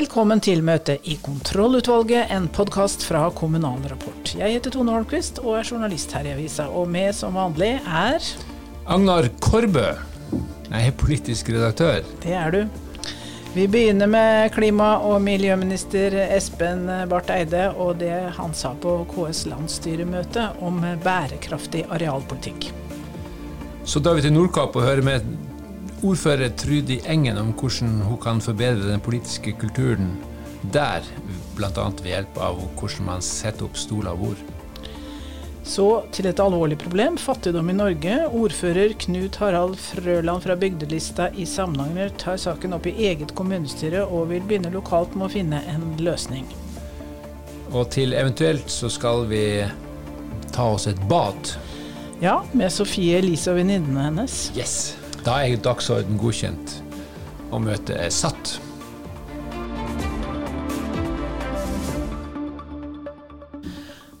Velkommen til møtet i Kontrollutvalget, en podkast fra Kommunal Rapport. Jeg heter Tone Holmquist og er journalist her i avisa. Og med som vanlig er Agnar Korbø. Jeg er politisk redaktør. Det er du. Vi begynner med klima- og miljøminister Espen Barth Eide og det han sa på KS landsstyremøte om bærekraftig arealpolitikk. Så da er vi til Nordkapp og hører med ordfører Trudy Engen om hvordan hun kan forbedre den politiske kulturen der, bl.a. ved hjelp av hvordan man setter opp stoler og bord. Så til et alvorlig problem, fattigdom i Norge. Ordfører Knut Harald Frøland fra Bygdelista i Samnanger tar saken opp i eget kommunestyre og vil begynne lokalt med å finne en løsning. Og til eventuelt så skal vi ta oss et bad. Ja, med Sofie Elise og venninnene hennes. Yes! Da er dagsorden godkjent, og møtet er satt.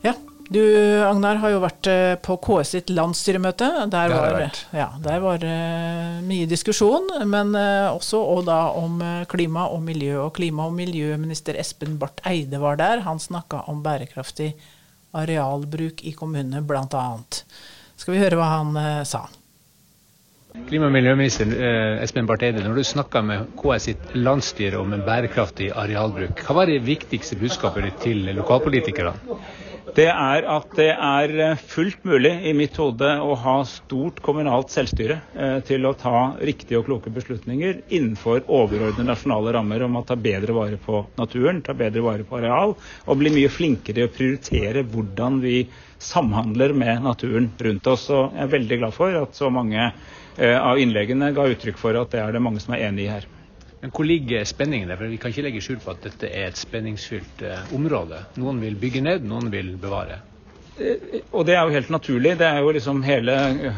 Ja, du Agnar har jo vært eh, på KS sitt landsstyremøte. Der var, ja, der var det mye diskusjon, men uh, også og da om klima og miljø. Og klima- og miljøminister Espen Barth Eide var der. Han snakka om bærekraftig arealbruk i kommunene, bl.a. Skal vi høre hva han uh, sa? Klima- og miljøminister eh, Espen Barth Eide, når du snakka med KS sitt landsstyre om en bærekraftig arealbruk, hva var det viktigste budskapet ditt til lokalpolitikerne? Det er at det er eh, fullt mulig i mitt hode å ha stort kommunalt selvstyre eh, til å ta riktige og kloke beslutninger innenfor overordnede nasjonale rammer om å ta bedre vare på naturen, ta bedre vare på areal, og bli mye flinkere i å prioritere hvordan vi samhandler med naturen rundt oss. Og jeg er veldig glad for at så mange av innleggene ga uttrykk for at det er det mange som er enig i her. Men hvor ligger spenningen der? For Vi kan ikke legge skjul på at dette er et spenningsfylt eh, område. Noen vil bygge ned, noen vil bevare. Og det er jo helt naturlig. Det er jo liksom hele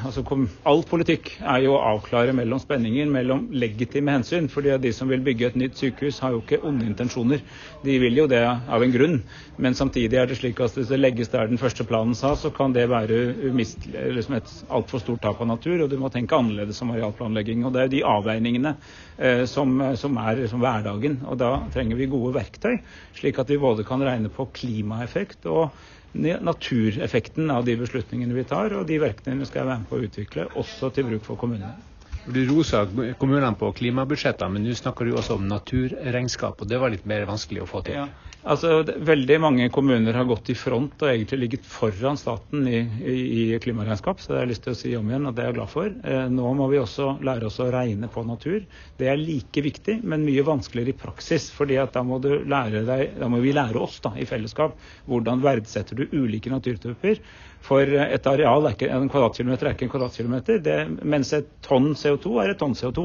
altså All politikk er jo å avklare mellom spenninger, mellom legitime hensyn. fordi de som vil bygge et nytt sykehus, har jo ikke onde intensjoner. De vil jo det av en grunn. Men samtidig er det slik at hvis det legges der den første planen sa, så kan det være umistelig, liksom et altfor stort tap av natur. Og du må tenke annerledes om arealplanlegging. Og det er jo de avveiningene eh, som, som er liksom hverdagen. Og da trenger vi gode verktøy, slik at vi både kan regne på klimaeffekt og natureffekten av de beslutningene vi tar, og de verktøyene skal jeg være med på å utvikle, også til bruk for kommunene. Du rosa kommunene på klimabudsjettene, men nå snakker du også om naturregnskap, og det var litt mer vanskelig å få til. Ja, altså Veldig mange kommuner har gått i front og egentlig ligget foran staten i, i, i klimaregnskap, så det har jeg lyst til å si om igjen, og det er jeg glad for. Eh, nå må vi også lære oss å regne på natur. Det er like viktig, men mye vanskeligere i praksis. fordi da må, deg, da må vi lære oss da, i fellesskap hvordan verdsetter du ulike naturtyper. For et areal, er ikke, en kvadratkilometer er ikke en kvadratkilometer, det, mens et tonn CO2 er et tonn CO2.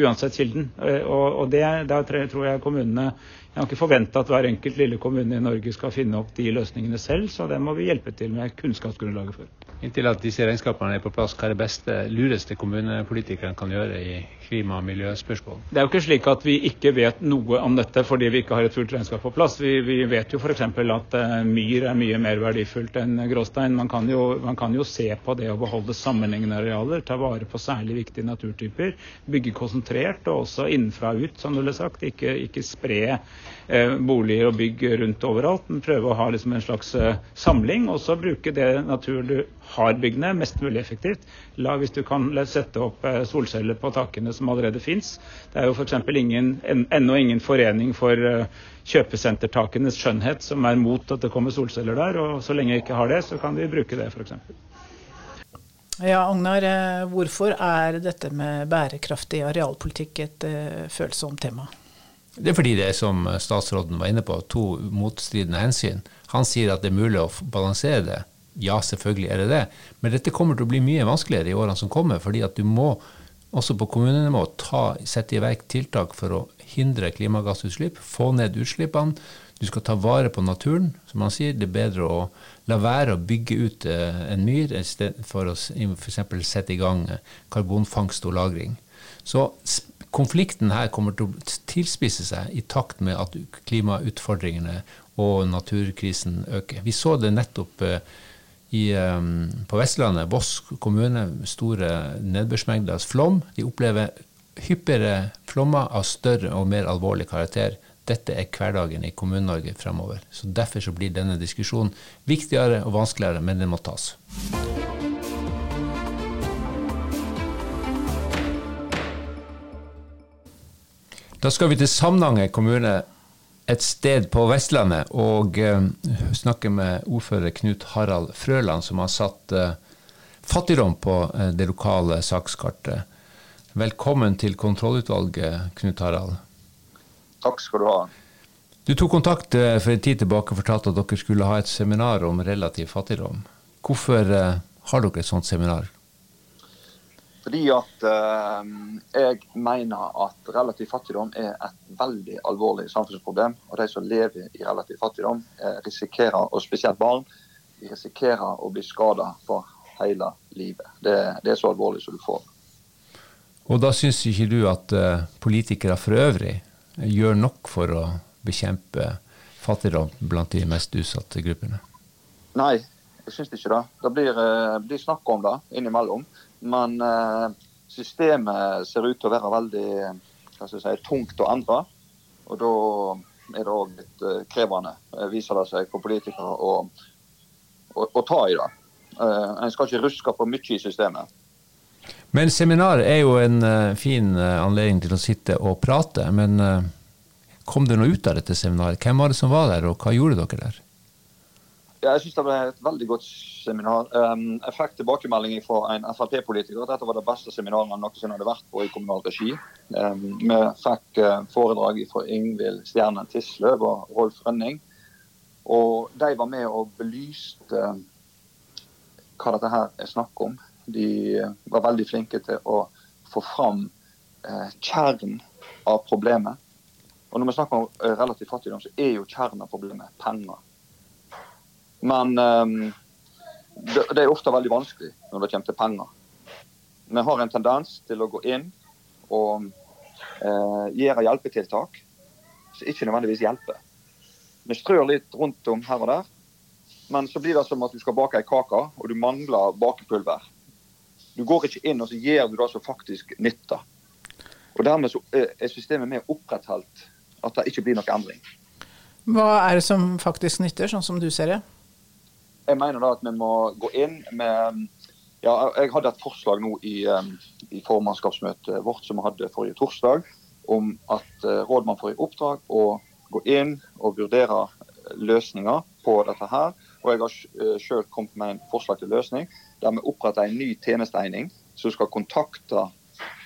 Uansett kilden. Eh, Og, og det, der tror jeg kommunene Jeg har ikke forventa at hver enkelt lille kommune i Norge skal finne opp de løsningene selv, så det må vi hjelpe til med kunnskapsgrunnlaget for. Inntil at disse regnskapene er på plass, hva er det beste, lureste kommunepolitikerne kan gjøre i klima- og miljøspørsmål? Det er jo ikke slik at vi ikke vet noe om dette fordi vi ikke har et fullt regnskap på plass. Vi, vi vet jo f.eks. at eh, myr er mye mer verdifullt enn gråstein. Man kan, jo, man kan jo se på det å beholde sammenhengende arealer, ta vare på særlig viktige naturtyper, bygge konsentrert og også innenfra og ut, som det ble sagt. Ikke, ikke spre eh, boliger og bygg rundt overalt, men prøve å ha liksom en slags eh, samling. Og så bruke det naturen du har byggene, mest mulig effektivt. La, hvis du kan sette opp eh, solceller på takene som allerede fins. Det er jo f.eks. Ennå ingen forening for eh, kjøpesentertakenes skjønnhet som er mot at det kommer solceller der. Og så lenge jeg ikke har det, så kan vi bruke det, f.eks. Ja, Agnar, eh, hvorfor er dette med bærekraftig arealpolitikk et eh, følsomt tema? Det er fordi det er, som statsråden var inne på, to motstridende hensyn. Han sier at det er mulig å balansere det. Ja, selvfølgelig er det det. Men dette kommer til å bli mye vanskeligere i årene som kommer, fordi at du må også på kommunenivå ta, sette i verk tiltak for å hindre klimagassutslipp, få ned utslippene. Du skal ta vare på naturen, som han sier. Det er bedre å la være å bygge ut eh, en myr for å f.eks. sette i gang eh, karbonfangst og -lagring. Så konflikten her kommer til å tilspisse seg i takt med at klimautfordringene og naturkrisen øker. Vi så det nettopp eh, i, eh, på Vestlandet, Voss kommune, store nedbørsmengder, flom. De opplever hyppigere flommer av større og mer alvorlig karakter dette er hverdagen i Kommune-Norge fremover. Så Derfor så blir denne diskusjonen viktigere og vanskeligere, men den må tas. Da skal vi til Samnanger kommune, et sted på Vestlandet, og uh, snakke med ordfører Knut Harald Frøland, som har satt uh, fattigdom på uh, det lokale sakskartet. Velkommen til kontrollutvalget, Knut Harald. Takk skal du ha. Du tok kontakt for en tid tilbake og fortalte at dere skulle ha et seminar om relativ fattigdom. Hvorfor har dere et sånt seminar? Fordi at eh, jeg mener at relativ fattigdom er et veldig alvorlig samfunnsproblem. Og de som lever i relativ fattigdom, eh, risikerer, og spesielt barn, de risikerer å bli skada for hele livet. Det, det, er så alvorlig som du får. Og da syns ikke du at eh, politikere for øvrig gjør nok for å bekjempe fattigdom blant de mest utsatte gruppene? Nei, jeg syns ikke det. Det blir, eh, blir snakk om det innimellom. Men eh, systemet ser ut til å være veldig si, tungt å endre. Og da er det òg litt eh, krevende, eh, viser det seg for politikere, å, å, å ta i det. En skal ikke ruske for mye i systemet. Men seminar er jo en fin anledning til å sitte og prate. Men kom det noe ut av dette seminaret? Hvem var det som var der, og hva gjorde dere der? Jeg synes det ble et veldig godt seminar. Um, jeg fikk tilbakemelding fra en Frp-politiker at dette var det beste seminaret han noensinne hadde vært på i kommunal regi. Um, vi fikk uh, foredrag fra Ingvild Stjernen Tisløv og Rolf Rønning. Og de var med og belyste uh, hva dette her er snakk om. De uh, var veldig flinke til å få fram kjernen av problemet. Og når vi snakker om relativ fattigdom, så er jo kjernen av problemet penger. Men um, det, er ofte veldig vanskelig når det kommer til penger. Vi har en tendens til å gå inn og uh, gjøre hjelpetiltak som ikke nødvendigvis hjelper. Vi strør litt rundt om her og der, men så blir det som at du skal bake ei kake, og du mangler bakepulver. Du går ikke inn og så gjør du det som faktisk nytter. Og Dermed så er systemet med opprettholdt at det ikke blir noen endring. Hva er det som faktisk nytter, sånn som du ser det? Jeg mener da at vi må gå inn med ja, Jeg hadde et forslag nå i, i formannskapsmøtet vårt som vi hadde forrige torsdag, om at uh, rådmannen får i oppdrag å gå inn og vurdere løsninger på dette her. Og jeg har sjøl selv kommet med en forslag til løsning der vi oppretter en ny tjenesteegning som skal kontakte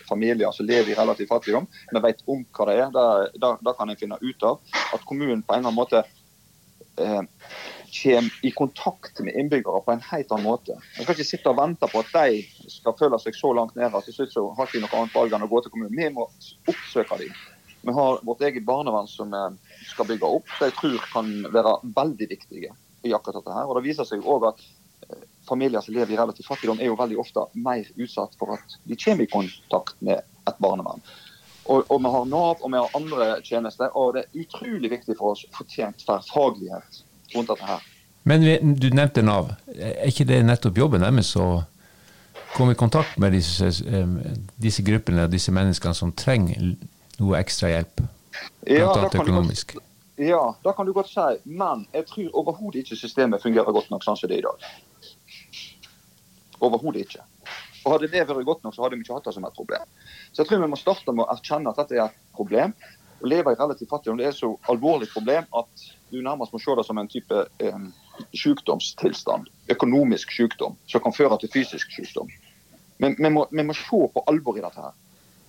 familier som lever i relativ fattigdom. Vi vet om hva det er. Da kan en finne ut av at kommunen på en eller annen måte eh, kommer i kontakt med innbyggere på en helt annen måte. Vi skal ikke sitte og vente på at de skal føle seg så langt nede at til slutt så har ikke noe annet valg enn å gå til kommunen. Vi må oppsøke dem. Vi har vårt eget barnevern som vi skal bygge opp, jeg tror kan være veldig viktige i akkurat dette. her. Og Det viser seg òg at eh, familier som lever i relativ fattigdom, er jo veldig ofte mer utsatt for at de kommer i kontakt med et barnevern. Og, og, vi har Nav og vi har andre tjenester, og det er utrolig viktig for oss å få tjent tverrfaglighet rundt dette her. Men du nevnte Nav. Er ikke det nettopp jobben deres å komme i kontakt med disse, disse gruppene og disse menneskene som trenger noe ekstra hjelp? Blant annet økonomisk. Godt, ja, det kan du godt si. Men jeg tror overhodet ikke systemet fungerer godt nok sånn som det er i dag. Overhodet ikke. Og Hadde det vært godt nok, så hadde vi ikke hatt det som et problem. Så jeg tror vi må starte med å erkjenne at dette er et problem. Å leve i relativt fattigdom det er så alvorlig problem at du nærmest må se det som en type eh, sykdomstilstand. Økonomisk sykdom som kan føre til fysisk sykdom. Men vi må, må se på alvor i dette. her.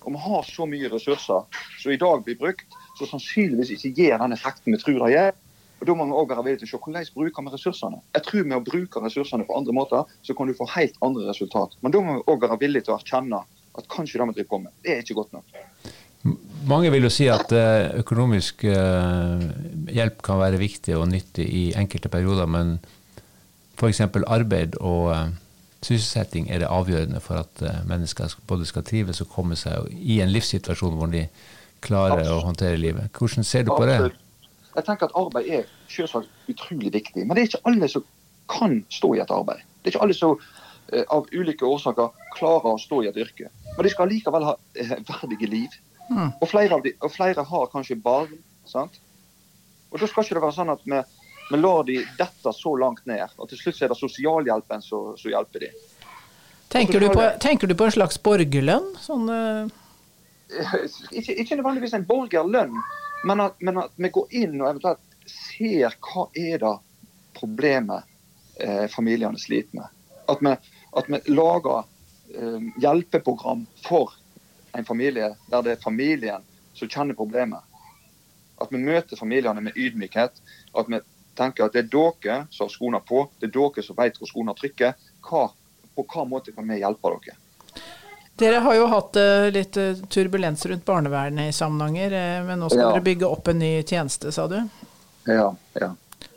Og vi har så mye ressurser som i dag blir brukt, som sannsynligvis ikke gir den effekten vi tror det gjør. Og Da må vi også være villige til å se hvordan vi bruker vi ressursene. Jeg tror med å bruke ressursene på andre måter, så kan du få helt andre resultat. Men da må vi også være villige til å erkjenne at kanskje det vi driver på med, det er ikke godt nok. Mange vil jo si at eh, økonomisk eh, hjelp kan være viktig og nyttig i enkelte perioder, men f.eks. arbeid og eh, sysselsetting er det avgjørende for at mennesker både skal trives og komme seg i en livssituasjon hvor de klarer Absolutt. å håndtere livet. Hvordan ser du på det? Jeg tenker at Arbeid er selvsagt utrolig viktig, men det er ikke alle som kan stå i et arbeid. Det er ikke alle som av ulike årsaker klarer å stå i et yrke. Men de skal likevel ha verdige liv. Mm. Og, flere de, og, flere har kanskje barn. sant? Og Da skal ikke det være sånn at vi, vi lar de dette så langt ned. Og til slutt er det sosialhjelpen som hjelper de. Tenker du, på, tenker du på en slags borgerlønn? Sånn, uh... ikke, ikke, nødvendigvis en borgerlønn, men at, men at, vi går inn og eventuelt ser hva er det problemet eh, familiene sliter med. At vi, at vi lager eh, hjelpeprogram for en familie der det er familien som kjenner problemet. At vi møter familiene med ydmykhet. At vi tenker at det er dere som har skoene på, det er dere som vet hvor skoene trykker. Hva, på hva måte kan vi hjelpe dere? Dere har jo hatt uh, litt uh, turbulens rundt barnevernet i Samnanger, uh, men nå skal ja. dere bygge opp en ny tjeneste, sa du? Ja, ja.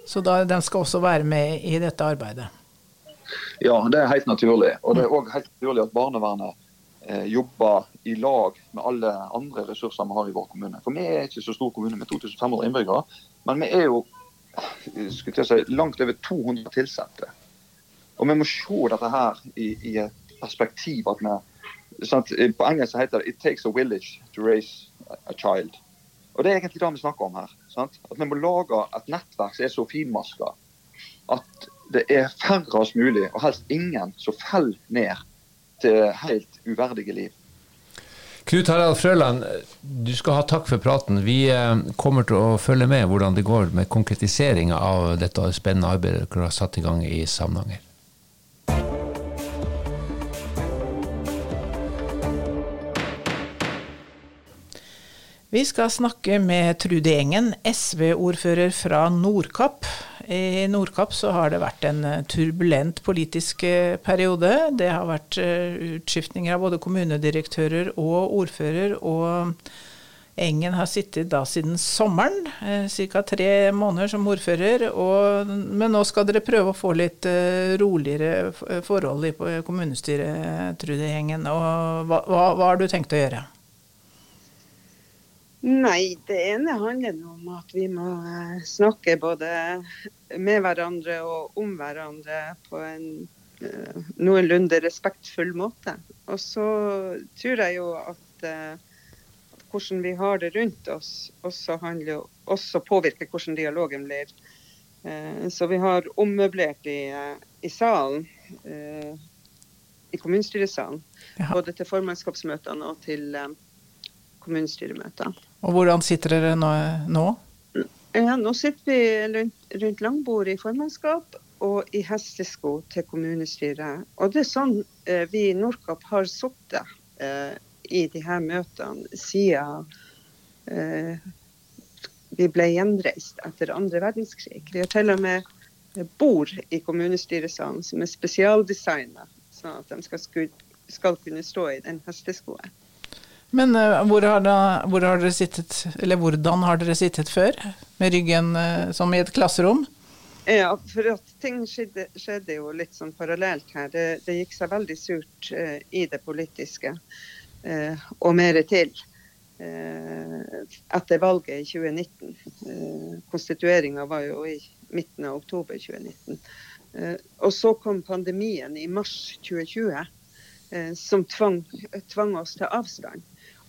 Så da, den skal også være med i dette arbeidet? Ja, det er helt naturlig. Og det er òg helt naturlig at barnevernet eh, jobber i lag med alle andre ressurser vi har i vår kommune. For vi er ikke så stor kommune med 2500 innbyggere, men vi er jo si, langt over 200 tilsatte. Og vi må se dette her i, i et perspektiv at vi sant? På engelsk heter det 'It takes a village to raise a child'. Og Det er egentlig det vi snakker om her. Sant? At Vi må lage et nettverk som er så finmaska at det er færrest mulig, og helst ingen, som faller ned til helt uverdige liv. Knut Harald Frøland, du skal ha takk for praten. Vi eh, kommer til å følge med hvordan det går med konkretiseringa av dette spennende arbeidet dere har satt i gang i Samnanger. Vi skal snakke med Trude Engen, SV-ordfører fra Nordkapp. I Nordkapp så har det vært en eh, turbulent politisk eh, periode. Det har vært eh, utskiftninger av både kommunedirektører og ordfører. og Engen har sittet da siden sommeren, ca. tre måneder som ordfører. Og, men nå skal dere prøve å få litt roligere forhold i kommunestyret, Trude Engen. Og hva, hva, hva har du tenkt å gjøre? Nei, det ene handler om at vi må eh, snakke både med hverandre og om hverandre på en uh, noenlunde respektfull måte. Og så tror jeg jo at uh, hvordan vi har det rundt oss, også, handler, også påvirker hvordan dialogen blir. Uh, så vi har ommøblert i, i salen, i kommunestyresalen. Både til formannskapsmøtene og til kommunestyremøter. Og hvordan sitter dere nå? Ja, nå sitter vi rundt, rundt langbordet i formannskap og i hestesko til kommunestyret. Og det er sånn eh, vi i Nordkapp har sittet eh, i de her møtene siden eh, vi ble gjenreist etter andre verdenskrig. Vi har til og med bord i kommunestyresalen som er spesialdesigna, sånn at de skal, skal kunne stå i den hesteskoen. Men uh, hvor, har da, hvor har dere sittet, eller hvordan har dere sittet før? Med ryggen uh, som i et klasserom? Ja, for at ting skjedde, skjedde jo litt sånn parallelt her. Det, det gikk seg veldig surt uh, i det politiske, og mer til. etter valget i 2019. Uh, Konstitueringa var jo i midten av oktober 2019. og så kom pandemien i mars 2020. som tvang, tvang oss til avstand.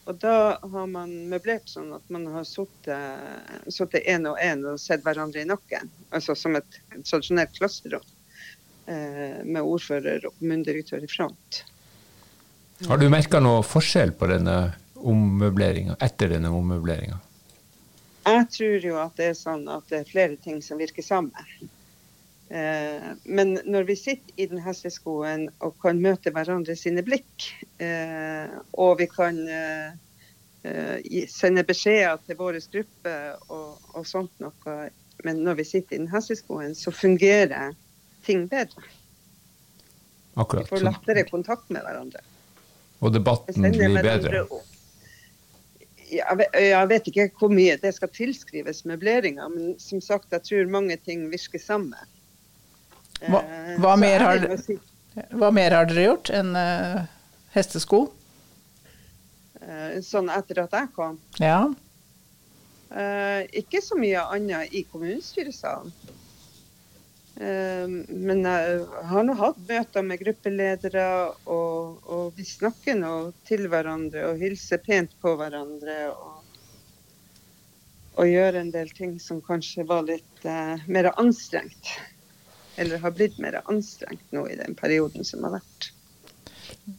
Og da har man møblert sånn at man har sittet én og én og sett hverandre i nakken. Altså som et tradisjonelt klasserom eh, med ordfører og kommunedirektør i front. Har du merka noe forskjell på denne ommøbleringa, etter denne ommøbleringa? Jeg tror jo at det er sånn at det er flere ting som virker sammen. Eh, men når vi sitter i den hesteskoen og kan møte hverandre sine blikk, eh, og vi kan eh, sende beskjeder til vår gruppe og, og, sånt noe, men når vi sitter i den hesteskoen, så fungerer ting bedre. Akkurat. Vi får lettere kontakt med hverandre. Og debatten blir bedre? Jeg vet ikke hvor mye det skal tilskrives møbleringa, men som sagt, jeg tror mange ting virker sammen. Hva, eh, hva, mer har, hva, mer har, dere gjort enn uh, hestesko? Uh, sånn etter at jeg kom? Ja. Uh, ikke så mye annet i kommunestyresalen. men jeg har nå hatt møter med gruppeledere, og, og, vi snakker nå til hverandre og hilser pent på hverandre. Og, og gjøre en del ting som kanskje var litt uh, mer anstrengt. Eller har blitt mer anstrengt nå i den perioden som har vært.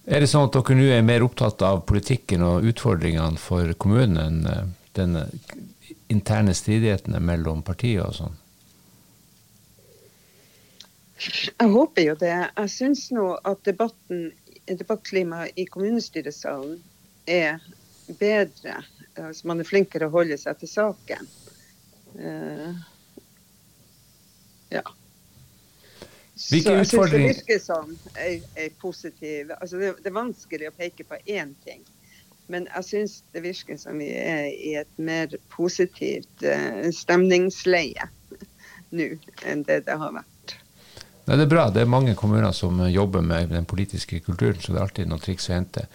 Er det sånn at dere nå er mer opptatt av politikken og utfordringene for kommunen enn eh, den interne stridighetene mellom partier og sånn? Jeg håper jo det. Jeg syns nå at debatten, debattklimaet i kommunestyresalen er bedre. Altså man er flinkere å holde seg til saken. Uh, ja. Hvilke Så jeg syns det virker som er, er positiv altså det, det er vanskelig å peke på én ting. Men jeg syns det virker som vi er i et mer positivt uh, stemningsleie nå enn det det har vært. Nei, det er bra. Det er mange kommuner som jobber med den politiske kulturen, så det er alltid noen triks å hente.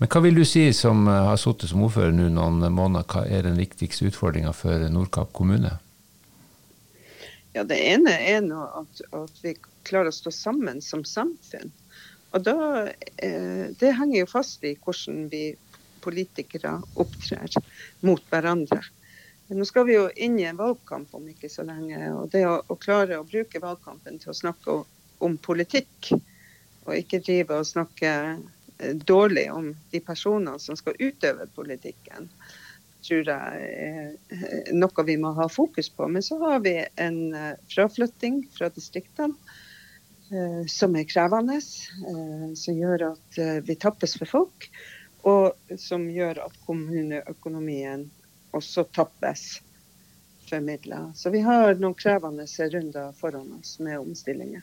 Men hva vil du si, som eh, har sittet som ordfører nå noen måneder, hva er den viktigste utfordringa for Nordkapp kommune? Ja, Det ene er nå at, at vi klarer å stå sammen som samfunn. Og da, eh, Det henger jo fast i hvordan vi politikere opptrer mot hverandre. Nå skal vi jo inn i en valgkamp om ikke så lenge. og Det å, å klare å bruke valgkampen til å snakke om, politikk, og ikke drive og snakke eh, dårlig om de personene som skal utøve politikken, tror jeg er noe vi må ha fokus på. Men så har vi en eh, fraflytting fra distriktene som er krevende. eh, Som gjør at eh, vi tappes for folk, og som gjør at kommuneøkonomien også tappes for midler. Så vi har noen krevende runder foran oss med omstillinger.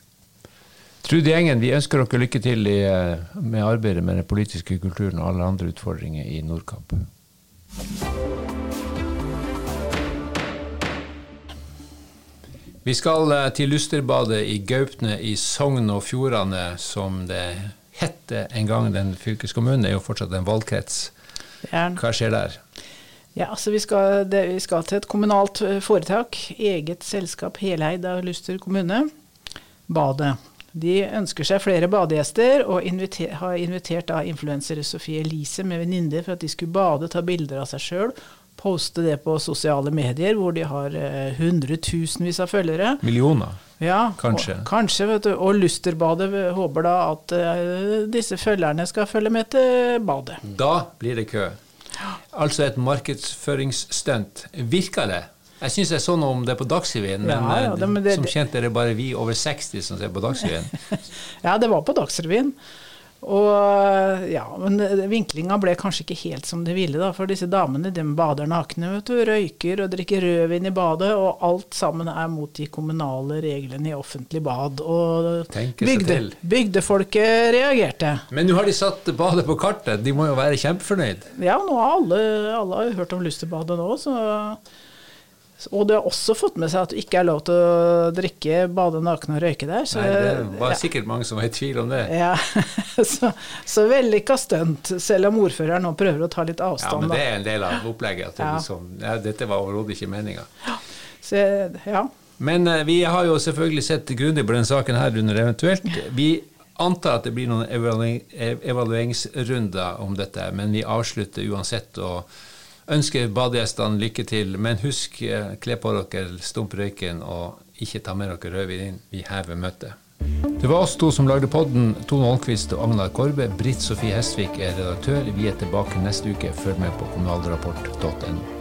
Trude Gjengen, vi ønsker dere lykke til i, eh, med arbeidet med den politiske kulturen og alle andre utfordringer i Nordkapp. Vi skal eh, til Lusterbadet i Gaupne i Sogn og Fjordane, som det het en gang. Den fylkeskommunen er jo fortsatt en valgkrets. Hva skjer der? Ja, altså vi skal, det, vi skal til et kommunalt eh, foretak. Eget selskap heleid av Luster kommune. Badet. De ønsker seg flere badegjester, og inviter, har invitert influensere Sofie Elise med venninner for at de skulle bade, ta bilder av seg sjøl, poste det på sosiale medier, hvor de har eh, hundretusenvis av følgere. Millioner? Ja, Kanskje. Og, kanskje, vet du. Og Lusterbadet håper da at eh, disse følgerne skal følge med til badet. Da blir det kø. Altså et markedsføringsstunt. Virker det? Jeg syns jeg så noe om det på Dagsrevyen, men, Ja, ja, det- men det- som kjent er det bare vi over 60 som ser på Dagsrevyen. Ja, det var på Dagsrevyen. Og ja, men vinklinga ble kanskje ikke helt som de ville, da. For disse damene de bader nakne, vet du. Røyker og drikker rødvin i badet. Og alt sammen er mot de kommunale reglene i offentlig bad. Og bygde, bygdefolket reagerte. Men nå har de satt badet på kartet, de må jo være kjempefornøyd. Ja, nå har alle, alle har hørt om Lusterbadet nå, så og du har også fått med seg at du ikke er lov til å drikke, bade naken og røyke der. Så, Nei, det var ja. sikkert mange som var i tvil om det. Ja, så, så vellykka stunt, selv om ordføreren nå prøver å ta litt avstand. Ja, men det er en del av opplegget. At det Ja. liksom, ja, dette var overhodet ikke meninga. Ja. Men uh, vi har jo selvfølgelig sett grundig på denne saken her under eventuelt. Vi antar at det blir noen evaluering, evalueringsrunder om dette, men vi avslutter uansett og ønsker badegjestene lykke til. Men husk, eh, kle på dere, stump røyken, og ikke ta med dere rødvin inn. Vi hever møtet. Det var oss to som lagde podden. Tone Holmquist og Agnar Korbe. Britt Sofie Hestvik er redaktør. Vi er tilbake neste uke. Følg med på kommunalrapport.no.